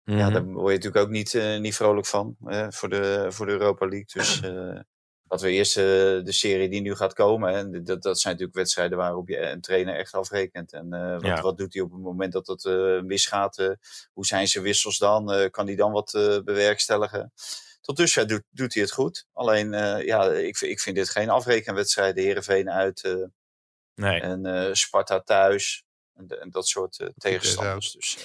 Ja, mhm. daar word je natuurlijk ook niet, uh, niet vrolijk van voor, de, voor de Europa League. Dus uh, laten we eerst uh, de serie die nu gaat komen. En dat, dat zijn natuurlijk wedstrijden waarop je een trainer echt afrekent. En wat, ja. wat, doet hij op het moment dat het misgaat? hoe zijn zijn wissels dan? kan hij dan wat bewerkstelligen? Tot dusver doet, doet hij het goed. Alleen, ja, ik, ik vind dit geen afrekenwedstrijd. De Heerenveen uit Nee. En uh, Sparta thuis. En, en, dat soort uh, tegenstanders. Dus.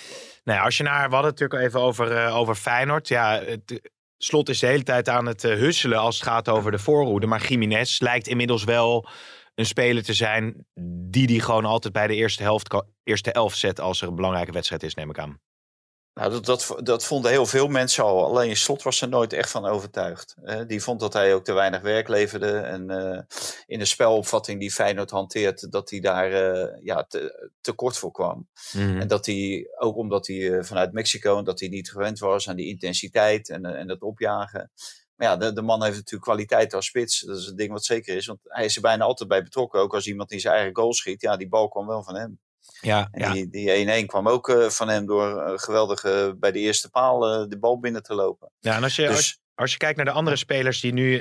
Nou als je naar, we hadden het natuurlijk even over, uh, over Feyenoord. Ja, het, Slot is de hele tijd aan het husselen als het gaat over de voorhoede. Maar Jiménez lijkt inmiddels wel een speler te zijn die die gewoon altijd bij de eerste helft, eerste elf zet als er een belangrijke wedstrijd is, neem ik aan. Nou, dat, dat, dat vonden heel veel mensen al. Alleen Slot was er nooit echt van overtuigd. die vond dat hij ook te weinig werk leverde. En uh, in de spelopvatting die Feyenoord hanteert, dat hij daar uh, ja, te, te, kort voor kwam. Mm En dat hij, ook omdat hij uh, vanuit Mexico, en dat hij niet gewend was aan die intensiteit en, en dat opjagen. Maar ja, de, de, man heeft natuurlijk kwaliteit als spits. Dat is een ding wat zeker is. Want hij is er bijna altijd bij betrokken. Ook als iemand die zijn eigen goal schiet. Ja, die bal kwam wel van hem. Ja, ja. Die 1-1 kwam ook uh, van hem door uh, geweldig uh, bij de eerste paal de bal binnen te lopen. Ja, en als je, dus, als, als, je kijkt naar de andere spelers die nu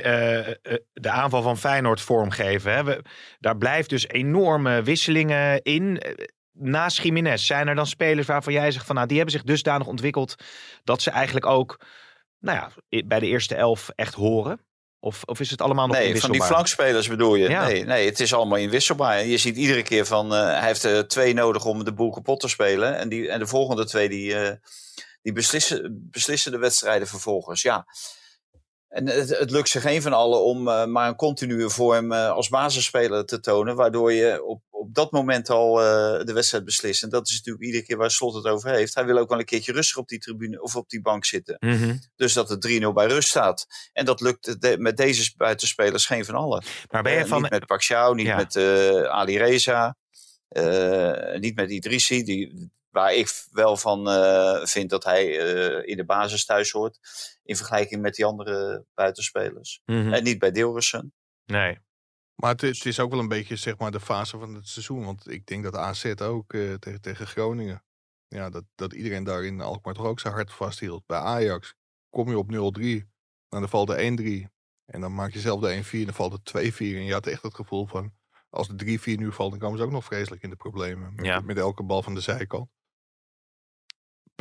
de aanval van Feyenoord vormgeven. Hè, we, daar blijft dus enorme wisselingen in. Naast Jiménez zijn er dan spelers waarvan jij zegt van nou die hebben zich dusdanig ontwikkeld dat ze eigenlijk ook nou ja, bij de eerste elf echt horen. Of, of is het allemaal nog Nee, van die flankspelers bedoel je? Nee, nee, het is allemaal inwisselbaar. Je ziet iedere keer van, uh, hij heeft er twee nodig om de boel kapot te spelen. En, die, en de volgende twee, die, uh, die beslissen, beslissen de wedstrijden vervolgens. Ja, en het, het, lukt zich geen van allen om uh, maar een continue vorm uh, als basisspeler te tonen, waardoor je op, op dat moment al uh, de wedstrijd beslist. En dat is natuurlijk iedere keer waar Slot het over heeft. Hij wil ook wel een keertje rustig op die tribune of op die bank zitten. Mm -hmm. Dus dat het 3-0 bij rust staat. En dat lukt de, met deze buitenspelers geen van allen. Maar ben je van... Niet met Paxiao, niet ja. met Ali Reza. niet met Idrissi, die, waar ik wel van uh, vind dat hij uh, in de basis thuis hoort. In vergelijking met die andere buitenspelers. Mm -hmm. En niet bij Deelrussen. Nee. Maar het, het, is ook wel een beetje zeg maar, de fase van het seizoen. Want ik denk dat AZ ook uh, tegen, tegen Groningen. Ja, dat, dat iedereen daar in Alkmaar toch ook zijn hart vasthield. Bij Ajax kom je op 0-3. Dan valt de 1-3. En dan maak je zelf de 1-4. Dan valt het 2-4. En je had echt het gevoel van. Als de 3-4 nu valt, dan komen ze ook nog vreselijk in de problemen. Met, ja. met elke bal van de zijkant.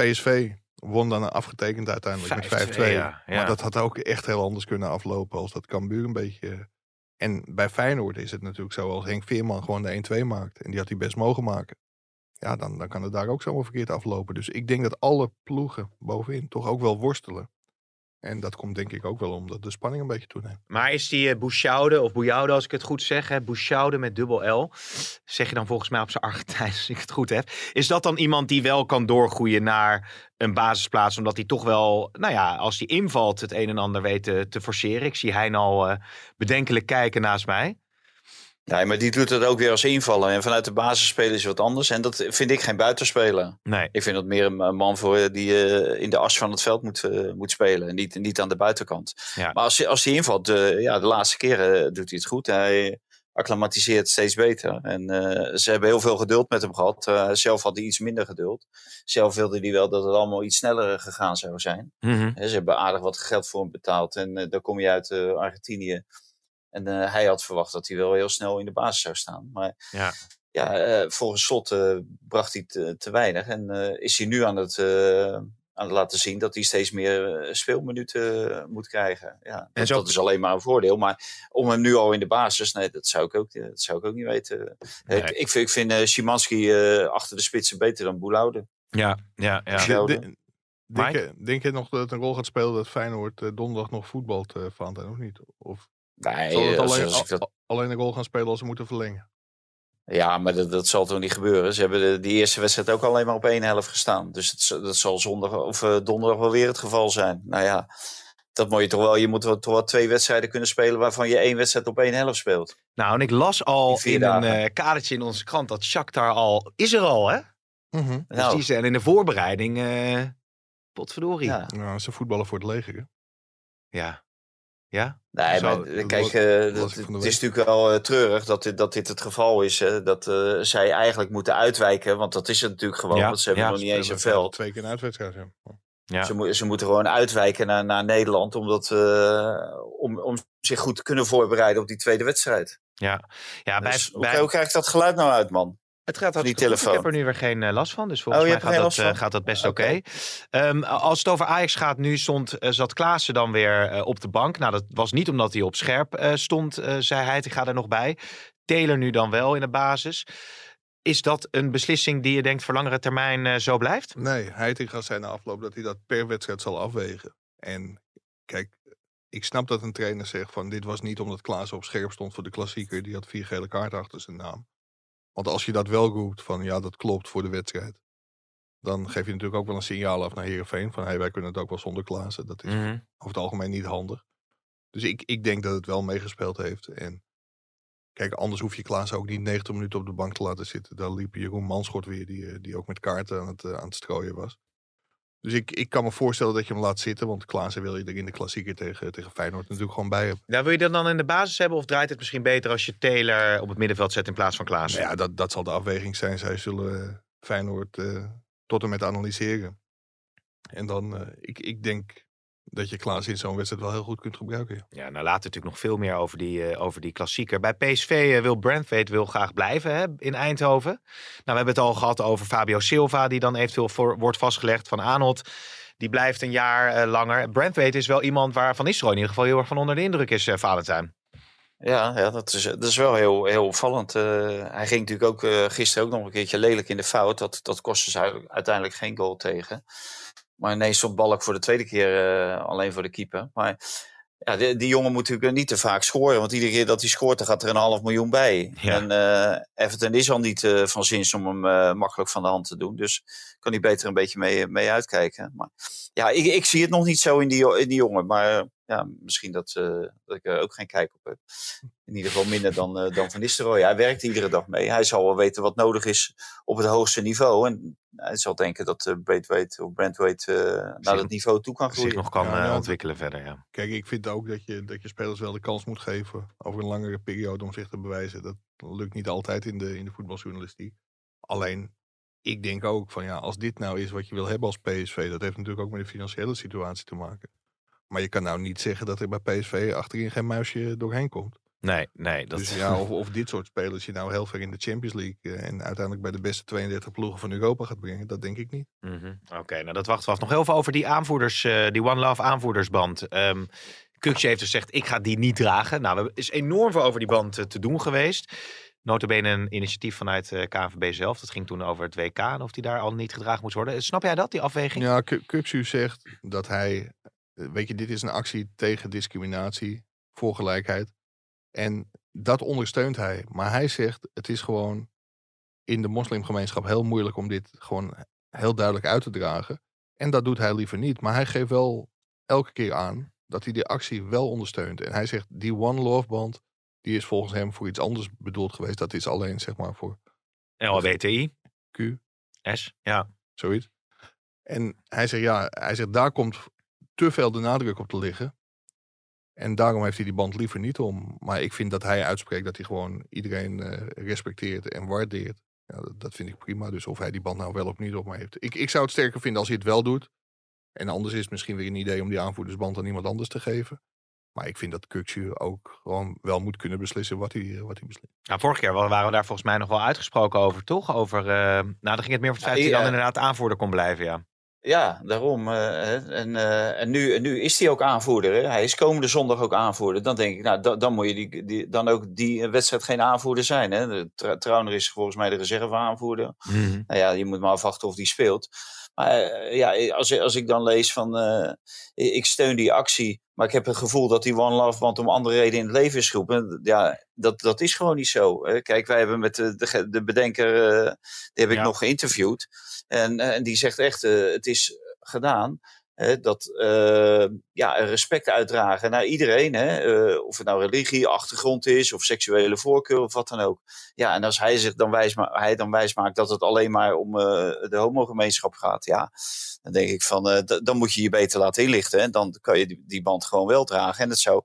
PSV, Won dan afgetekend uiteindelijk met 5-2. ja, ja. Maar dat had ook echt heel anders kunnen aflopen als dat Cambuur een beetje... En bij Feyenoord is het natuurlijk zo, als Henk Veerman gewoon de 1-2 maakt. En die had hij best mogen maken. Ja, dan, dan kan het daar ook zomaar verkeerd aflopen. Dus ik denk dat alle ploegen bovenin toch ook wel worstelen. En dat komt denk ik ook wel omdat de spanning een beetje toeneemt. Maar is die uh, Bouchaude, of Boujoude als ik het goed zeg, hè? Bouchaude met dubbel L, zeg je dan volgens mij op zijn Argentijns als ik het goed heb. Is dat dan iemand die wel kan doorgroeien naar een basisplaats, omdat hij toch wel, nou ja, als hij invalt het een en ander weet te, forceren. Ik zie hij al uh, bedenkelijk kijken naast mij. Nee, maar die doet het ook weer als invallen. En vanuit de basis spelen is wat anders. En dat vind ik geen buitenspeler. Nee. Ik vind dat meer een man voor die uh, in de as van het veld moet, uh, moet spelen. En niet, niet aan de buitenkant. Ja. Maar als, als hij invalt, uh, ja, de laatste keren doet hij het goed. Hij acclimatiseert steeds beter. En ze hebben heel veel geduld met hem gehad. zelf had hij iets minder geduld. Zelf wilde hij wel dat het allemaal iets sneller gegaan zou zijn. Mm -hmm. Ze hebben aardig wat geld voor hem betaald. En dan kom je uit Argentinië. En uh, hij had verwacht dat hij wel heel snel in de basis zou staan. Maar ja, ja uh, volgens slot uh, bracht hij te, te weinig. En is hij nu aan het, aan het laten zien dat hij steeds meer speelminuten moet krijgen. Ja, dat, zo... dat, is alleen maar een voordeel. Maar om hem nu al in de basis, nee, dat zou ik ook, dat zou ik ook niet weten. Nee. Ik, ik, vind, ik vind Szymanski achter de spitsen beter dan Boelaude. Ja, ja, ja. Ja. De- de- Denk je, denk je nog dat het een rol gaat spelen dat Feyenoord eh, donderdag nog voetbalt, eh Valentijn, of niet? Of Nee, het als- alleen, als ik dat- al- alleen een rol gaan spelen als ze moeten verlengen? Ja, maar dat, dat zal toch niet gebeuren. Ze hebben de, die eerste wedstrijd ook alleen maar op één helft gestaan. Dus het, dat zal zondag of eh, donderdag wel weer het geval zijn. Nou ja, dat moet je toch wel. Je moet wel, toch wel twee wedstrijden kunnen spelen waarvan je één wedstrijd op één helft speelt. Nou, en ik las al in een eh, kadertje in onze krant dat Shakhtar al is er al, hè? Dus Nou, die zijn in de voorbereiding. eh potverdorie. Ja. ja. Nou, ze voetballen voor het leger. hè? Ja. Ja? Nee, Zo, maar dat kijk, eh, het is natuurlijk wel eh, treurig dat dit, dat dit het geval is. Hè? Dat eh, zij eigenlijk moeten uitwijken, want dat is het natuurlijk gewoon. Ja, Want ze hebben ja, nog niet eens een veld. Twee keer een uitwedstrijd. Ja. Ze, ze moeten gewoon uitwijken naar, naar Nederland omdat, eh, om, om zich goed te kunnen voorbereiden op die tweede wedstrijd. Ja, ja bij, Dus hoe, bij, hoe krijg ik dat geluid nou uit, man? Het gaat die goed. Ik telefoon. heb er nu weer geen eh, last van. Dus volgens Oh, mij gaat dat, eh, gaat dat best Oké. Ehm, als het over Ajax gaat, nu stond, eh, zat Klaassen dan weer op de bank. Nou, dat was niet omdat hij op scherp eh, stond, eh, zei hij. Ik ga er nog bij. Taylor nu dan wel in de basis. Is dat een beslissing die je denkt voor langere termijn eh, zo blijft? Nee, Heitinga zei na afloop dat hij dat per wedstrijd zal afwegen. En kijk, ik snap dat een trainer zegt van dit was niet omdat Klaas op scherp stond voor de klassieker. Die had vier gele kaarten achter zijn naam. Want als je dat wel roept van ja, dat klopt voor de wedstrijd. Dan geef je natuurlijk ook wel een signaal af naar Heerenveen. Van hey, wij kunnen het ook wel zonder Klaassen. Dat is Mhm. over het algemeen niet handig. Dus ik, ik denk dat het wel meegespeeld heeft. En kijk, anders hoef je Klaas ook niet 90 minuten op de bank te laten zitten. Daar liep Jeroen Manschot weer, die, eh, die ook met kaarten aan het, eh, aan het strooien was. Dus ik, ik kan me voorstellen dat je hem laat zitten. Want Klaassen wil je er in de klassieker tegen, tegen Feyenoord natuurlijk gewoon bij hebben. Nou, wil je dat dan in de basis hebben of draait het misschien beter als je Taylor op het middenveld zet in plaats van Klaassen? Nou ja, dat, dat zal de afweging zijn. Zij zullen eh, Feyenoord eh, tot en met analyseren. En dan, eh, ik, ik denk dat je Klaas in zo'n wedstrijd wel heel goed kunt gebruiken. ja. Ja, nou later natuurlijk nog veel meer over die, eh, over die klassieker. Bij PSV eh, wil Brandtwaite wil graag blijven hè, in Eindhoven. Nou, we hebben het al gehad over Fabio Silva, die dan eventueel voor, wordt vastgelegd van Arnold. Die blijft een jaar eh, langer. Brandtwaite is wel iemand waar Van Nistelrooy in ieder geval heel erg van onder de indruk is, eh Valentijn. Ja, ja dat, is, dat is wel heel, heel opvallend. Eh, hij ging natuurlijk ook eh, gisteren ook nog een keertje lelijk in de fout. Dat, dat kostte ze uiteindelijk geen goal tegen. Maar ineens stond Balk voor de tweede keer eh, alleen voor de keeper. Maar ja, die, die jongen moet natuurlijk niet te vaak scoren. Want iedere keer dat hij scoort, dan gaat er een half miljoen bij. Ja. En eh Everton is al niet eh, van zins om hem makkelijk van de hand te doen. Dus kan hij beter een beetje mee, mee uitkijken. Maar ja, ik, ik zie het nog niet zo in die, in die jongen. Maar eh, ja, misschien dat, eh, dat ik er ook geen kijk op heb. In ieder geval minder dan, eh, dan Van Nistelrooy. Hij werkt iedere dag mee. Hij zal wel weten wat nodig is op het hoogste niveau. En hij zal denken dat uh, Braithwaite of Brandwaite eh, naar Zich- dat niveau toe kan Zich groeien. nog kan Ja, eh, ja. ontwikkelen verder, ja. Kijk, ik vind ook dat je, dat je spelers wel de kans moet geven over een langere periode om zich te bewijzen. Dat lukt niet altijd in de, in de voetbaljournalistiek. Alleen, ik denk ook van ja, als dit nou is wat je wil hebben als PSV, dat heeft natuurlijk ook met de financiële situatie te maken. Maar je kan nou niet zeggen dat er bij PSV achterin geen muisje doorheen komt. Nee, nee. Dat... Dus ja, of, of dit soort spelers je nou heel ver in de Champions League eh, en uiteindelijk bij de beste 32 ploegen van Europa gaat brengen, dat denk ik niet. Mhm. Oké, nou dat wachten we af. Nog heel veel over die aanvoerders, uh, die One Love aanvoerdersband. Um, Kukje heeft gezegd, ik ga die niet dragen. Nou, er is enorm veel over die band uh, te doen geweest. Notabene een initiatief vanuit uh, KNVB zelf. Dat ging toen over het WK en of die daar al niet gedragen moet worden. Snap jij dat, die afweging? Ja, Kuksu zegt dat hij... Weet je, dit is een actie tegen discriminatie, voor gelijkheid. En dat ondersteunt hij. Maar hij zegt, het is gewoon in de moslimgemeenschap heel moeilijk om dit gewoon heel duidelijk uit te dragen. En dat doet hij liever niet. Maar hij geeft wel elke keer aan dat hij die actie wel ondersteunt. En hij zegt, die One Love Band, die is volgens hem voor iets anders bedoeld geweest. Dat is alleen, zeg maar, voor... LHBTI. Q. S, ja. Zoiets. En hij zegt, ja, hij zegt, daar komt te veel de nadruk op te liggen. En daarom heeft hij die band liever niet om. Maar ik vind dat hij uitspreekt dat hij gewoon iedereen uh, respecteert en waardeert. Ja, dat, dat, vind ik prima. Dus of hij die band nou wel of niet op mij heeft. Ik, ik zou het sterker vinden als hij het wel doet. En anders is het misschien weer een idee om die aanvoerdersband aan iemand anders te geven. Maar ik vind dat Kukcu ook gewoon wel moet kunnen beslissen wat hij, eh, wat hij beslist. Nou, vorige keer waren we daar volgens mij nog wel uitgesproken over, toch? Over, uh, nou, dan ging het meer over het feit dat hij dan inderdaad aanvoerder kon blijven, ja. Ja, daarom. Uh, en, uh, en nu, nu is hij ook aanvoerder. Hè? Hij is komende zondag ook aanvoerder. Dan denk ik, nou, da, dan moet je die, die, dan ook die wedstrijd geen aanvoerder zijn. Hè? De, Trauner is volgens mij de reserve aanvoerder. Mm -hmm. Nou ja, je moet maar afwachten of die speelt. Maar uh, ja, als, als ik dan lees van, ik steun die actie, maar ik heb het gevoel dat die One Love Band om andere redenen in het leven is geroepen. Ja, dat, dat is gewoon niet zo. Kijk, wij hebben met de, de, de bedenker, die heb ik ja. nog geïnterviewd. En, en die zegt echt, uh, het is gedaan. Hè, dat uh, ja, respect uitdragen naar iedereen. Hè, uh, of het nou religie, achtergrond is, of seksuele voorkeur, of wat dan ook. Ja, en als hij zich dan wijs, hij dan wijs maakt dat het alleen maar om de homogemeenschap gaat. Ja, dan denk ik van, dan moet je je beter laten inlichten. En dan kan je die, die band gewoon wel dragen. En het zou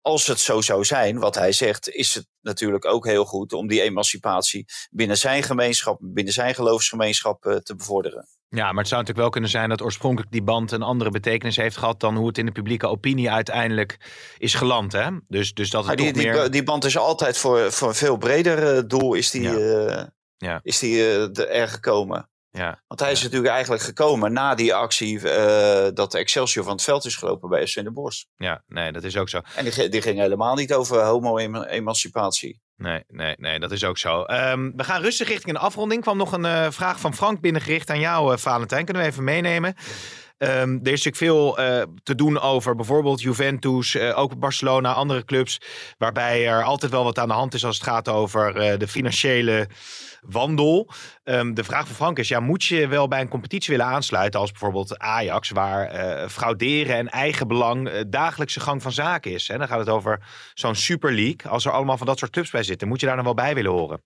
als het zo zou zijn, wat hij zegt, is het natuurlijk ook heel goed om die emancipatie binnen zijn gemeenschap, binnen zijn geloofsgemeenschap te bevorderen. Ja, maar het zou natuurlijk wel kunnen zijn dat oorspronkelijk die band een andere betekenis heeft gehad dan hoe het in de publieke opinie uiteindelijk is geland. Hè? Dus, dus dat het die, die, meer... die, band is altijd voor, voor een veel breder uh, doel is die, ja. Uh, ja. Is die er gekomen. Ja. Want hij is natuurlijk eigenlijk gekomen na die actie dat Excelsior van het veld is gelopen bij SC de Bos. Ja, nee, dat is ook zo. En die, die ging helemaal niet over homo-emancipatie. Nee, nee, nee, dat is ook zo. Um, we gaan rustig richting een afronding. kwam nog een uh, vraag van Frank binnengericht aan jou, uh, Valentijn. Kunnen we even meenemen? Um, er is natuurlijk veel uh, te doen over bijvoorbeeld Juventus, uh, ook Barcelona, andere clubs. Waarbij er altijd wel wat aan de hand is als het gaat over uh, de financiële wandel. Um, de vraag van Frank is: ja, moet je wel bij een competitie willen aansluiten als bijvoorbeeld Ajax, waar frauderen en eigenbelang dagelijkse gang van zaken is? Hè? Dan gaat het over zo'n Super League. Als er allemaal van dat soort clubs bij zitten, moet je daar dan wel bij willen horen?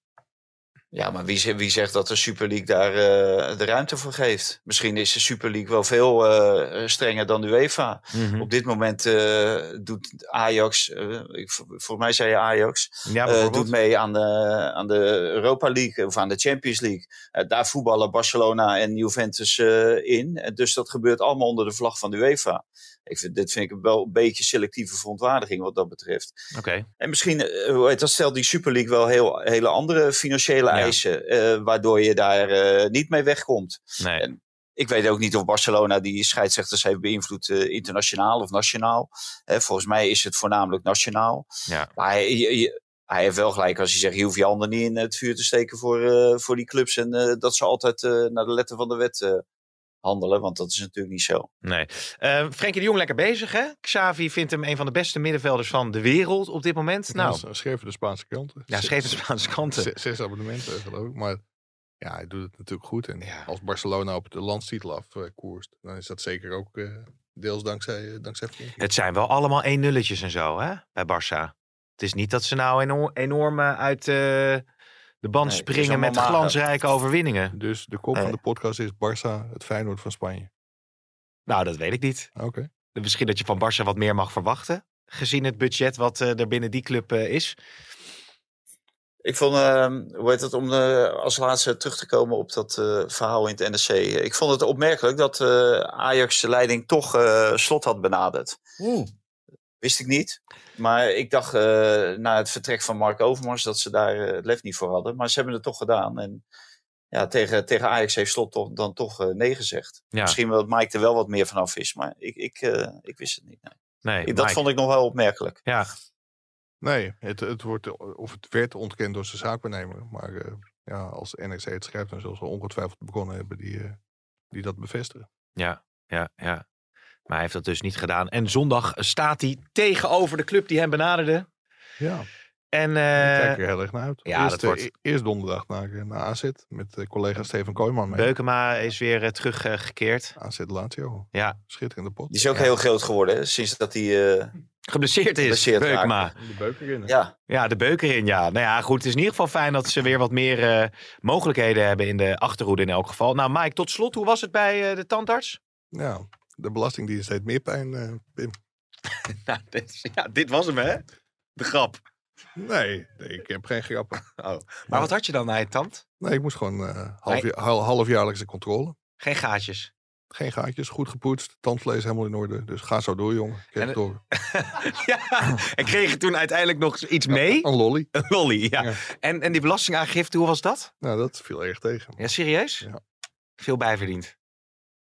Ja, maar wie, wie zegt dat de Super League daar uh, de ruimte voor geeft? Misschien is de Super League wel veel uh, strenger dan de UEFA. Mm -hmm. Op dit moment uh, doet Ajax, ik, volgens mij zei je Ajax, ja, doet mee aan de, aan de Europa League of aan de Champions League. daar voetballen Barcelona en Juventus in. Dus dat gebeurt allemaal onder de vlag van de UEFA. Ik vind, dit vind ik wel een beetje selectieve verontwaardiging wat dat betreft. Oké. Okay. En misschien, dat stelt die Super League wel heel, hele andere financiële eisen, ja. uh, waardoor je daar uh, niet mee wegkomt. Nee. En ik weet ook niet of Barcelona die scheidsrechters heeft beïnvloed uh, internationaal of nationaal. volgens mij is het voornamelijk nationaal. Ja. Maar hij, je, hij heeft wel gelijk als hij zegt, je hoeft je handen niet in het vuur te steken voor, voor die clubs. En dat ze altijd naar de letter van de wet handelen, want dat is natuurlijk niet zo. Nee. Uh, Frenkie de Jong lekker bezig, hè? Xavi vindt hem een van de beste middenvelders van de wereld op dit moment. Ja, nou, schreven de Spaanse kranten. Ja, schreven de Spaanse kranten. Zes, zes abonnementen, geloof ik. Maar ja, hij doet het natuurlijk goed. En ja. als Barcelona op de landstitel afkoerst, dan is dat zeker ook uh, deels dankzij, dankzij Frenkie. Het zijn wel allemaal 1 nulletjes en zo, hè? Bij Barça. Het is niet dat ze nou enorm, enorm uit... Uh, de band nee, springen met glansrijke overwinningen. Dus de kop nee. van de podcast is Barça, het Feyenoord van Spanje. Nou, dat weet ik niet. Oké. Okay. Misschien dat je van Barça wat meer mag verwachten. Gezien het budget wat uh, er binnen die club uh, is. Ik vond, uh, hoe heet het, om uh, als laatste terug te komen op dat uh, verhaal in het NRC. Ik vond het opmerkelijk dat Ajax de leiding toch slot had benaderd. Oeh. Wist ik niet. Maar ik dacht uh, na het vertrek van Mark Overmars dat ze daar het lef niet voor hadden. Maar ze hebben het toch gedaan. En ja, tegen, tegen Ajax heeft Slot toch, dan toch uh, nee gezegd. Misschien dat Mike er wel wat meer vanaf is. Maar ik, ik, ik wist het niet. Nee. nee dat vond ik nog wel opmerkelijk. Ja, Nee, het, het, wordt, of het werd ontkend door zijn zaakbenemer. Maar uh, ja, als NRC het schrijft, dan zullen ze ongetwijfeld begonnen hebben die, uh, die dat bevestigen. Ja, ja, ja. Maar hij heeft dat dus niet gedaan. En zondag staat hij tegenover de club die hem benaderde. Ja. En, uh, kijk er heel erg naar uit. Ja, eerst, dat wordt... E-, eerst donderdag naar, naar AZ met collega Steven Kooijman mee. Beukema is weer teruggekeerd. AZ Lazio. Ja. Schitterende pot. Die is ook heel groot geworden hè? sinds dat hij geblesseerd is. Geblesseerd Beukema. De beuker in. Ja. ja, de beuker in. Ja. Nou ja, goed. Het is in ieder geval fijn dat ze weer wat meer uh, mogelijkheden hebben in de achterhoede in elk geval. Nou, Mike, tot slot, hoe was het bij uh, de tandarts? Ja, de belastingdienst heeft meer pijn, uh, Pim. nou, dit, ja, dit was hem, hè? De grap. Nee, nee ik heb geen grappen. Oh. Maar, maar wat had je dan naar je tand? Nee, ik moest gewoon half, nee. halfjaarlijkse controle. Geen gaatjes? Geen gaatjes, goed gepoetst, tandvlees helemaal in orde. Dus ga zo door, jongen. Kreeg en, door. ja, en kreeg je toen uiteindelijk nog iets mee? Een lolly. Een lolly, ja. ja. En, en die belastingaangifte, hoe was dat? Nou, dat viel erg tegen. Ja, serieus? Ja. Veel bijverdiend?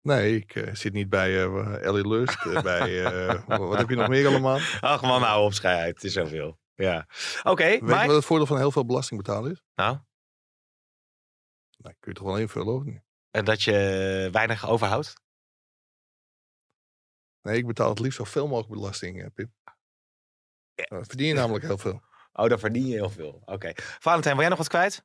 Nee, ik uh, zit niet bij uh, Ellie Lust. Uh, bij, wat heb je nog meer allemaal? Ach man, nou op schijt. Het is zoveel. Ja. Oké, okay, Weet maar... je wat het voordeel van heel veel belasting betalen is? Nou? Nou, kun je toch wel invullen, of niet? En dat je weinig overhoudt? Nee, ik betaal het liefst zoveel mogelijk belasting, eh, Pip. Dan verdien je namelijk heel veel. Oh, dan verdien je heel veel. Oké. Okay. Valentijn, wil jij nog wat kwijt?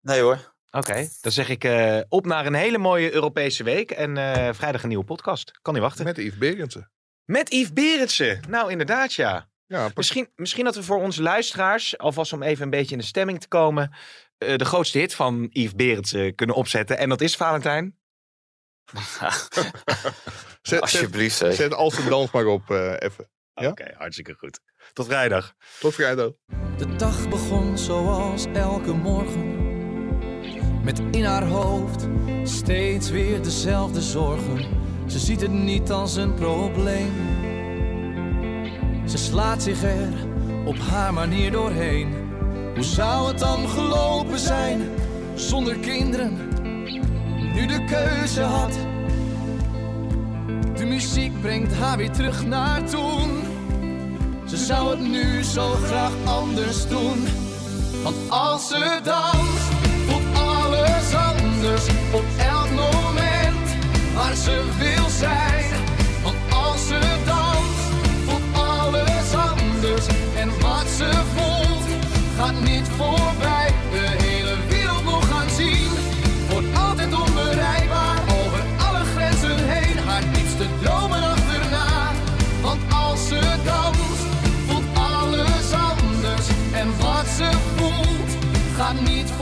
Nee hoor. Oké, okay. dan zeg ik uh, op naar een hele mooie Europese week. En uh, vrijdag een nieuwe podcast. Kan niet wachten. Met Yves Berendsen. Met Yves Berendsen. Nou, inderdaad, ja. ja misschien, misschien dat we voor onze luisteraars, alvast om even een beetje in de stemming te komen, uh, de grootste hit van Yves Berendsen kunnen opzetten. En dat is Valentijn. zet, Alsjeblieft. Zet, zet als een dans maar op uh, even. Ja? Oké, okay, hartstikke goed. Tot vrijdag. Tot vrijdag. De dag begon zoals elke morgen. Met in haar hoofd steeds weer dezelfde zorgen. Ze ziet het niet als een probleem. Ze slaat zich er op haar manier doorheen. Hoe zou het dan gelopen zijn zonder kinderen? Nu de keuze had. De muziek brengt haar weer terug naar toen. Ze zou het nu zo graag anders doen. Want als ze danst, alles anders op elk moment waar ze wil zijn. Want als ze danst, voelt alles anders. En wat ze voelt, gaat niet voorbij. De hele wereld nog gaan zien, wordt altijd onbereikbaar. Over alle grenzen heen, haar diepste dromen achterna. Want als ze danst, voelt alles anders. En wat ze voelt, gaat niet voorbij.